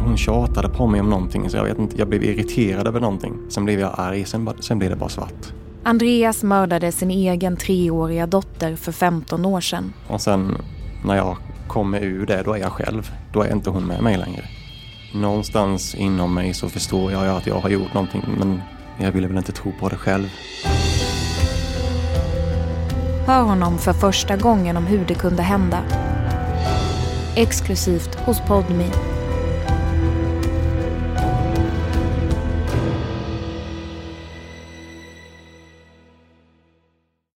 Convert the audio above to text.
hon tjatade på mig om någonting så jag vet inte, jag blev irriterad över någonting. Sen blev jag arg, sen, sen blev det bara svart. Andreas mördade sin egen treåriga dotter för 15 år sedan. Och sen när jag kommer ur det, då är jag själv. Då är inte hon med mig längre. Någonstans inom mig så förstår jag att jag har gjort någonting men jag ville väl inte tro på det själv. Hör honom för första gången om hur det kunde hända. Exklusivt hos Podme.